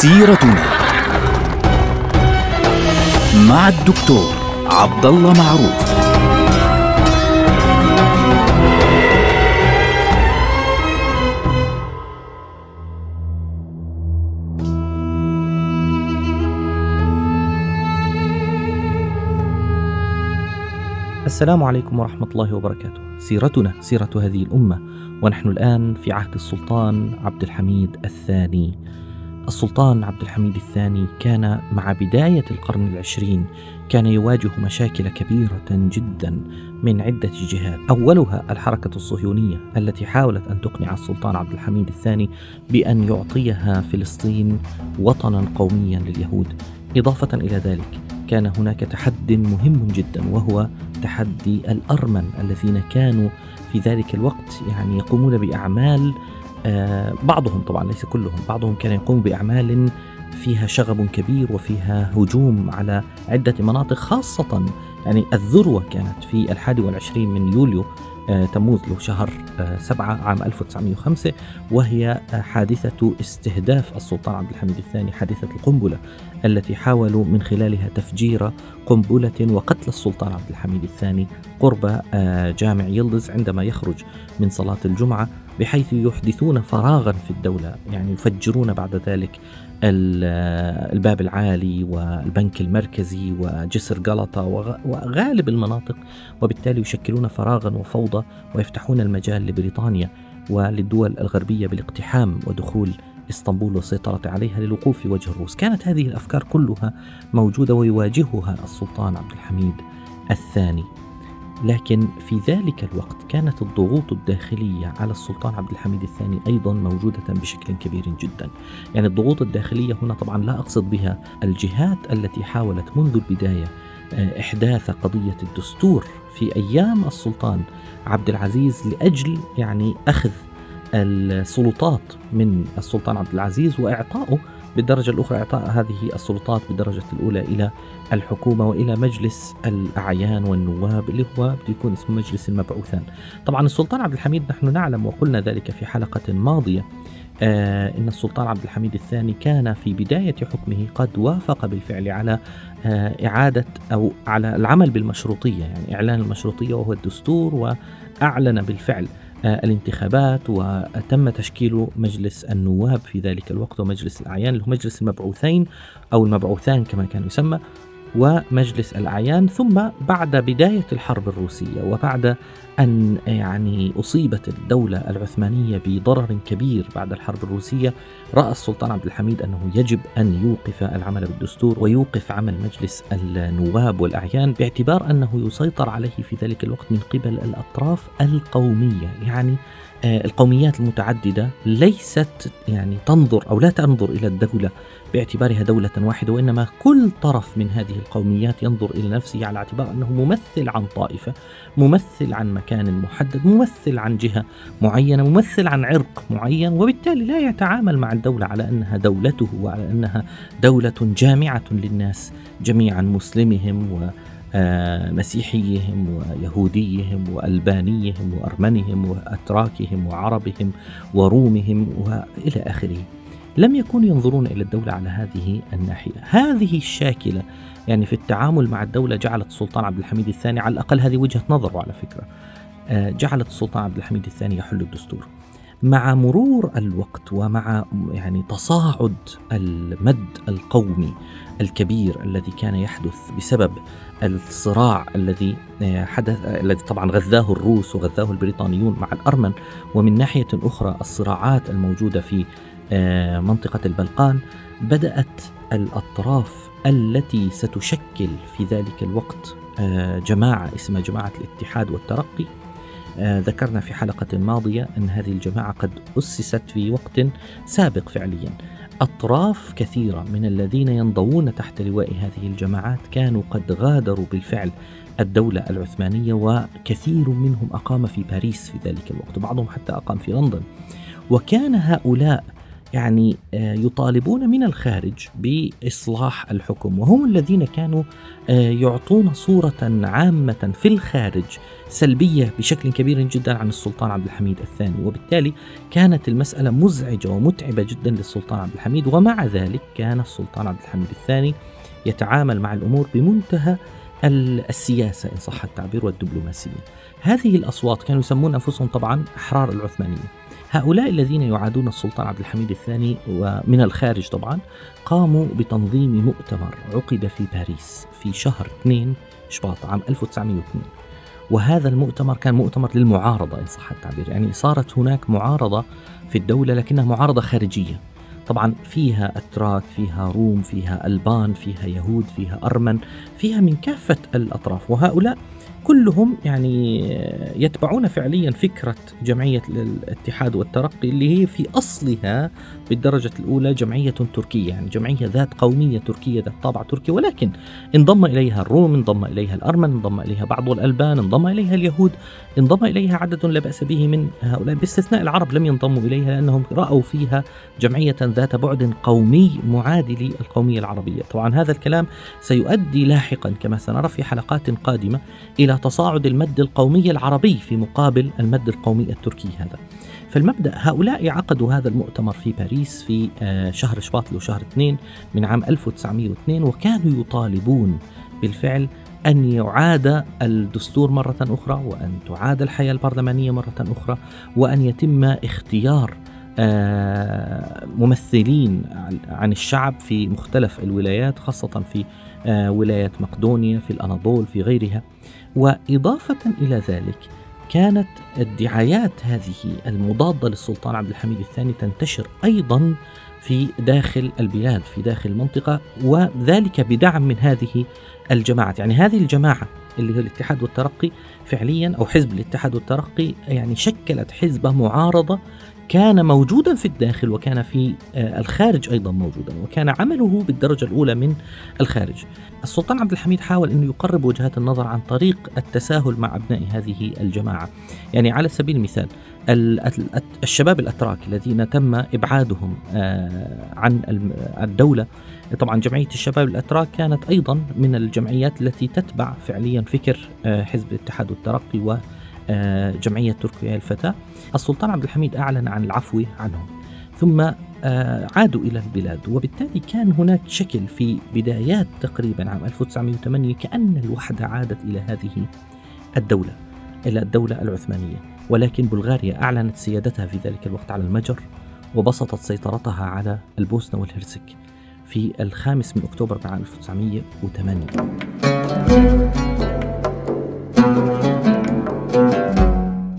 سيرتنا مع الدكتور عبد الله معروف السلام عليكم ورحمة الله وبركاته. سيرتنا سيرة هذه الأمة، ونحن الآن في عهد السلطان عبد الحميد الثاني. السلطان عبد الحميد الثاني كان مع بداية القرن العشرين كان يواجه مشاكل كبيرة جدا من عدة جهات، أولها الحركة الصهيونية التي حاولت أن تقنع السلطان عبد الحميد الثاني بأن يعطيها فلسطين وطنا قوميا لليهود. إضافة إلى ذلك كان هناك تحد مهم جدا وهو تحدي الأرمن الذين كانوا في ذلك الوقت يعني يقومون بأعمال بعضهم طبعا ليس كلهم بعضهم كان يقوم بأعمال فيها شغب كبير وفيها هجوم على عدة مناطق خاصة يعني الذروة كانت في الحادي والعشرين من يوليو آه، تموز له شهر آه، سبعة عام 1905 وهي حادثة استهداف السلطان عبد الحميد الثاني حادثة القنبلة. التي حاولوا من خلالها تفجير قنبلة وقتل السلطان عبد الحميد الثاني قرب آه، جامع يلدز عندما يخرج من صلاة الجمعة بحيث يحدثون فراغا في الدولة يعني يفجرون بعد ذلك الباب العالي والبنك المركزي وجسر غلطة وغالب المناطق وبالتالي يشكلون فراغا وفوضى ويفتحون المجال لبريطانيا وللدول الغربية بالاقتحام ودخول إسطنبول والسيطرة عليها للوقوف في وجه الروس. كانت هذه الأفكار كلها موجودة ويواجهها السلطان عبد الحميد الثاني. لكن في ذلك الوقت كانت الضغوط الداخلية على السلطان عبد الحميد الثاني أيضا موجودة بشكل كبير جدا. يعني الضغوط الداخلية هنا طبعا لا أقصد بها الجهات التي حاولت منذ البداية آه، إحداث قضية الدستور في أيام السلطان عبد العزيز لأجل يعني أخذ السلطات من السلطان عبد العزيز وإعطائه بالدرجة الأخرى إعطاء هذه السلطات بالدرجة الأولى إلى الحكومة وإلى مجلس الأعيان والنواب اللي هو بده يكون اسمه مجلس المبعوثان طبعا السلطان عبد الحميد نحن نعلم وقلنا ذلك في حلقة ماضية آه إن السلطان عبد الحميد الثاني كان في بداية حكمه قد وافق بالفعل على آه إعادة أو على العمل بالمشروطية يعني إعلان المشروطية وهو الدستور وأعلن بالفعل. الانتخابات وتم تشكيل مجلس النواب في ذلك الوقت ومجلس الأعيان اللي هو مجلس المبعوثين أو المبعوثان كما كان يسمى. ومجلس الأعيان ثم بعد بداية الحرب الروسية وبعد أن يعني أصيبت الدولة العثمانية بضرر كبير بعد الحرب الروسية رأى السلطان عبد الحميد أنه يجب أن يوقف العمل بالدستور ويوقف عمل مجلس النواب والأعيان باعتبار أنه يسيطر عليه في ذلك الوقت من قبل الأطراف القومية. يعني القوميات المتعددة ليست يعني تنظر أو لا تنظر إلى الدولة باعتبارها دولة واحدة وإنما كل طرف من هذه القوميات ينظر إلى نفسه على اعتبار أنه ممثل عن طائفة ممثل عن مكان محدد ممثل عن جهة معينة ممثل عن عرق معين وبالتالي لا يتعامل مع الدولة على أنها دولته وعلى أنها دولة جامعة للناس جميعا مسلمهم و آه، مسيحيهم ويهوديهم وألبانيهم وارمنهم وأتراكهم وعربهم ورومهم وإلى آخره. لم يكونوا ينظرون إلى الدولة على هذه الناحية، هذه الشاكلة يعني في التعامل مع الدولة جعلت السلطان عبد الحميد الثاني على الأقل هذه وجهة نظره على فكرة. آه، جعلت السلطان عبد الحميد الثاني يحل الدستور. مع مرور الوقت ومع يعني تصاعد المد القومي الكبير الذي كان يحدث بسبب الصراع الذي آه، حدث الذي طبعا غذاه الروس وغذاه البريطانيون مع الأرمن. ومن ناحية أخرى الصراعات الموجودة في آه، منطقة البلقان بدأت الأطراف التي ستشكل في ذلك الوقت آه، جماعة اسمها جماعة الاتحاد والترقي ذكرنا في حلقة ماضية أن هذه الجماعة قد أسست في وقت سابق فعليا. أطراف كثيرة من الذين ينضوون تحت لواء هذه الجماعات كانوا قد غادروا بالفعل الدولة العثمانية وكثير منهم أقام في باريس في ذلك الوقت بعضهم حتى أقام في لندن. وكان هؤلاء يعني آه، يطالبون من الخارج بإصلاح الحكم وهم الذين كانوا آه، يعطون صورة عامة في الخارج سلبية بشكل كبير جدا عن السلطان عبد الحميد الثاني وبالتالي كانت المسألة مزعجة ومتعبة جدا للسلطان عبد الحميد ومع ذلك كان السلطان عبد الحميد الثاني يتعامل مع الأمور بمنتهى السياسة إن صح التعبير والدبلوماسية. هذه الأصوات كانوا يسمون أنفسهم طبعا أحرار العثمانيه. هؤلاء الذين يعادون السلطان عبد الحميد الثاني ومن الخارج طبعا قاموا بتنظيم مؤتمر عقد في باريس في شهر 2 شباط عام 1902 وهذا المؤتمر كان مؤتمر للمعارضة إن صح التعبير يعني صارت هناك معارضة في الدولة لكنها معارضة خارجية. طبعا فيها أتراك فيها روم فيها ألبان فيها يهود فيها أرمن فيها من كافة الأطراف. وهؤلاء كلهم يعني يتبعون فعليا فكرة جمعية الاتحاد والترقي اللي هي في أصلها بالدرجة الأولى جمعية تركية يعني جمعية ذات قومية تركية ذات طابع تركي ولكن انضم إليها الروم انضم إليها الأرمن انضم إليها بعض الألبان انضم إليها اليهود انضم إليها عدد لا بأس به من هؤلاء. باستثناء العرب لم ينضموا إليها لأنهم رأوا فيها جمعية ذات بعد قومي معادي للقومية العربية. طبعا هذا الكلام سيؤدي لاحقا كما سنرى في حلقات قادمة إلى تصاعد المد القومي العربي في مقابل المد القومي التركي هذا. فالمبدأ هؤلاء عقدوا هذا المؤتمر في باريس في آه، شهر شباط وشهر اثنين من عام 1902 وكانوا يطالبون بالفعل أن يعاد الدستور مرة أخرى وأن تعاد الحياة البرلمانية مرة أخرى وأن يتم اختيار آه، ممثلين عن الشعب في مختلف الولايات خاصة في آه، ولاية مقدونيا في الأناضول في غيرها. وإضافة إلى ذلك كانت الدعايات هذه المضادة للسلطان عبد الحميد الثاني تنتشر أيضا في داخل البلاد في داخل المنطقة وذلك بدعم من هذه الجماعات يعني هذه الجماعة اللي هو الاتحاد والترقي فعليا أو حزب الاتحاد والترقي يعني شكلت حزبة معارضة كان موجودا في الداخل وكان في آه، الخارج أيضا موجودا وكان عمله بالدرجة الأولى من الخارج. السلطان عبد الحميد حاول انه يقرب وجهات النظر عن طريق التساهل مع أبناء هذه الجماعة. يعني على سبيل المثال الشباب الأتراك الذين تم إبعادهم آه، عن الدولة طبعا جمعية الشباب الأتراك كانت أيضا من الجمعيات التي تتبع فعليا فكر آه، حزب الاتحاد والترقي و جمعية تركيا الفتاة. السلطان عبد الحميد أعلن عن العفو عنهم. ثم آه، عادوا إلى البلاد وبالتالي كان هناك شكل في بدايات تقريبا عام 1908 كأن الوحدة عادت إلى هذه الدولة إلى الدولة العثمانية. ولكن بلغاريا أعلنت سيادتها في ذلك الوقت على المجر وبسطت سيطرتها على البوسنة والهرسك في الخامس من أكتوبر عام 1908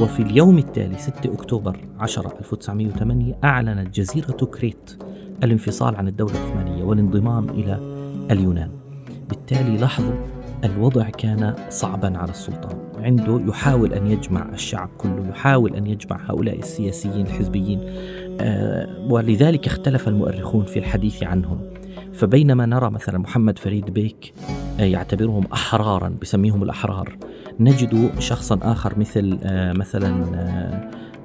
وفي اليوم التالي 6 أكتوبر 10 1908 أعلنت جزيرة كريت الانفصال عن الدولة العثمانية والانضمام إلى اليونان. بالتالي لاحظوا الوضع كان صعبا على السلطان. عنده يحاول أن يجمع الشعب كله يحاول أن يجمع هؤلاء السياسيين الحزبيين آه ولذلك اختلف المؤرخون في الحديث عنهم. فبينما نرى مثلا محمد فريد بيك آه، يعتبرهم أحرارا بسميهم الأحرار نجد شخصا آخر مثل آه، مثلا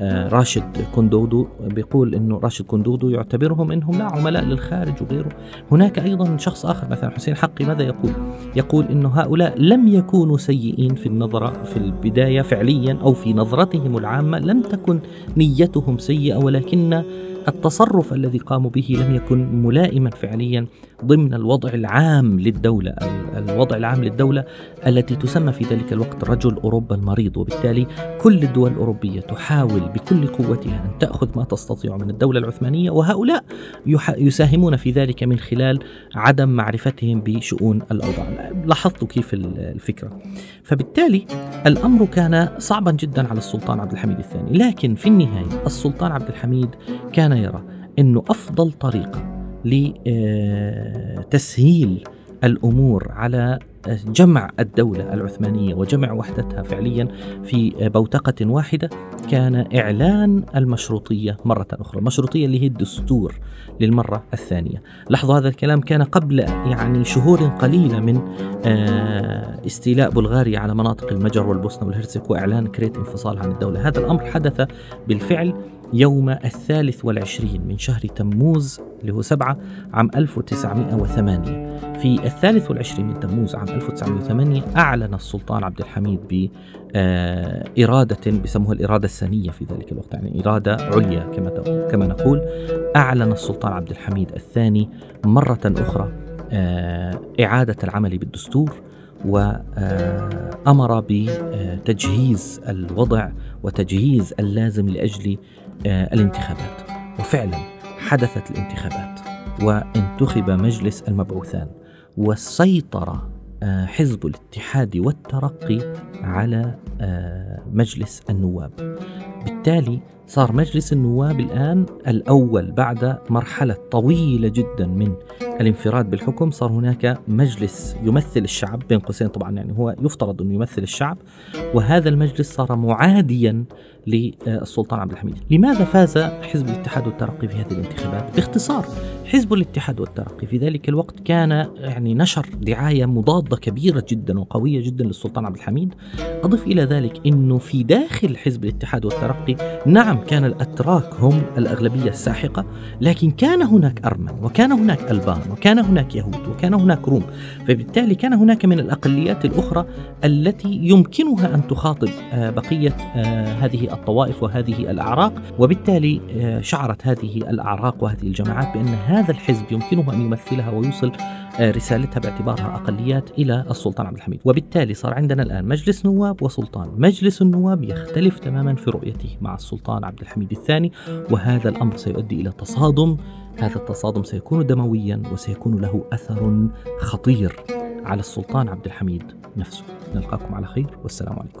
آه، راشد كندودو. بيقول إنه راشد كندودو يعتبرهم إنهم لا عملاء للخارج وغيره. هناك أيضا شخص آخر مثلا حسين حقي ماذا يقول؟ يقول إنه هؤلاء لم يكونوا سيئين في النظرة في البداية فعليا أو في نظرتهم العامة لم تكن نيتهم سيئة ولكن التصرف الذي قاموا به لم يكن ملائما فعليا ضمن الوضع العام للدولة الوضع العام للدولة التي تسمى في ذلك الوقت رجل أوروبا المريض. وبالتالي كل الدول الأوروبية تحاول بكل قوتها أن تأخذ ما تستطيع من الدولة العثمانية وهؤلاء يساهمون في ذلك من خلال عدم معرفتهم بشؤون الأوضاع. لاحظت كيف الفكرة. فبالتالي الأمر كان صعبا جدا على السلطان عبد الحميد الثاني. لكن في النهاية السلطان عبد الحميد كان يرى أنه أفضل طريقة لتسهيل الأمور على جمع الدولة العثمانية وجمع وحدتها فعليا في بوتقة واحدة كان إعلان المشروطية مرة أخرى المشروطية اللي هي الدستور للمرة الثانية. لاحظوا هذا الكلام كان قبل يعني شهور قليلة من آه، استيلاء بلغاريا على مناطق المجر والبوسنة والهرسك وإعلان كريت انفصال عن الدولة. هذا الأمر حدث بالفعل يوم الثالث والعشرين من شهر تموز اللي هو سبعة عام 1908 في الثالث والعشرين من تموز عام 1908 أعلن السلطان عبد الحميد بإرادة بسموها الإرادة السنية في ذلك الوقت يعني إرادة عليا كما كما نقول. أعلن السلطان عبد الحميد الثاني مرة أخرى آه، إعادة العمل بالدستور وأمر بتجهيز الوضع وتجهيز اللازم لأجل آه، الانتخابات. وفعلا حدثت الانتخابات وانتخب مجلس المبعوثان وسيطر آه، حزب الاتحاد والترقي على مجلس النواب. بالتالي صار مجلس النواب الآن الأول بعد مرحلة طويلة جدا من الانفراد بالحكم. صار هناك مجلس يمثل الشعب بين قوسين. طبعا يعني هو يفترض أنه يمثل الشعب وهذا المجلس صار معاديا للسلطان عبد الحميد. لماذا فاز حزب الاتحاد والترقي في هذه الانتخابات؟ باختصار حزب الاتحاد والترقي في ذلك الوقت كان يعني نشر دعاية مضادة كبيرة جدا وقوية جدا للسلطان عبد الحميد. أضف إلى ذلك أنه في داخل حزب الاتحاد والترقي نعم كان الأتراك هم الأغلبية الساحقة لكن كان هناك أرمن وكان هناك ألبان وكان هناك يهود وكان هناك روم. فبالتالي كان هناك من الأقليات الأخرى التي يمكنها أن تخاطب آه، بقية آه، هذه الطوائف وهذه الأعراق. وبالتالي آه، شعرت هذه الأعراق وهذه الجماعات بأن هذا الحزب يمكنه أن يمثلها ويوصل رسالتها باعتبارها أقليات إلى السلطان عبد الحميد. وبالتالي صار عندنا الآن مجلس نواب وسلطان. مجلس النواب يختلف تماما في رؤيته مع السلطان عبد الحميد الثاني وهذا الأمر سيؤدي إلى تصادم. هذا التصادم سيكون دمويا وسيكون له أثر خطير على السلطان عبد الحميد نفسه. نلقاكم على خير والسلام عليكم.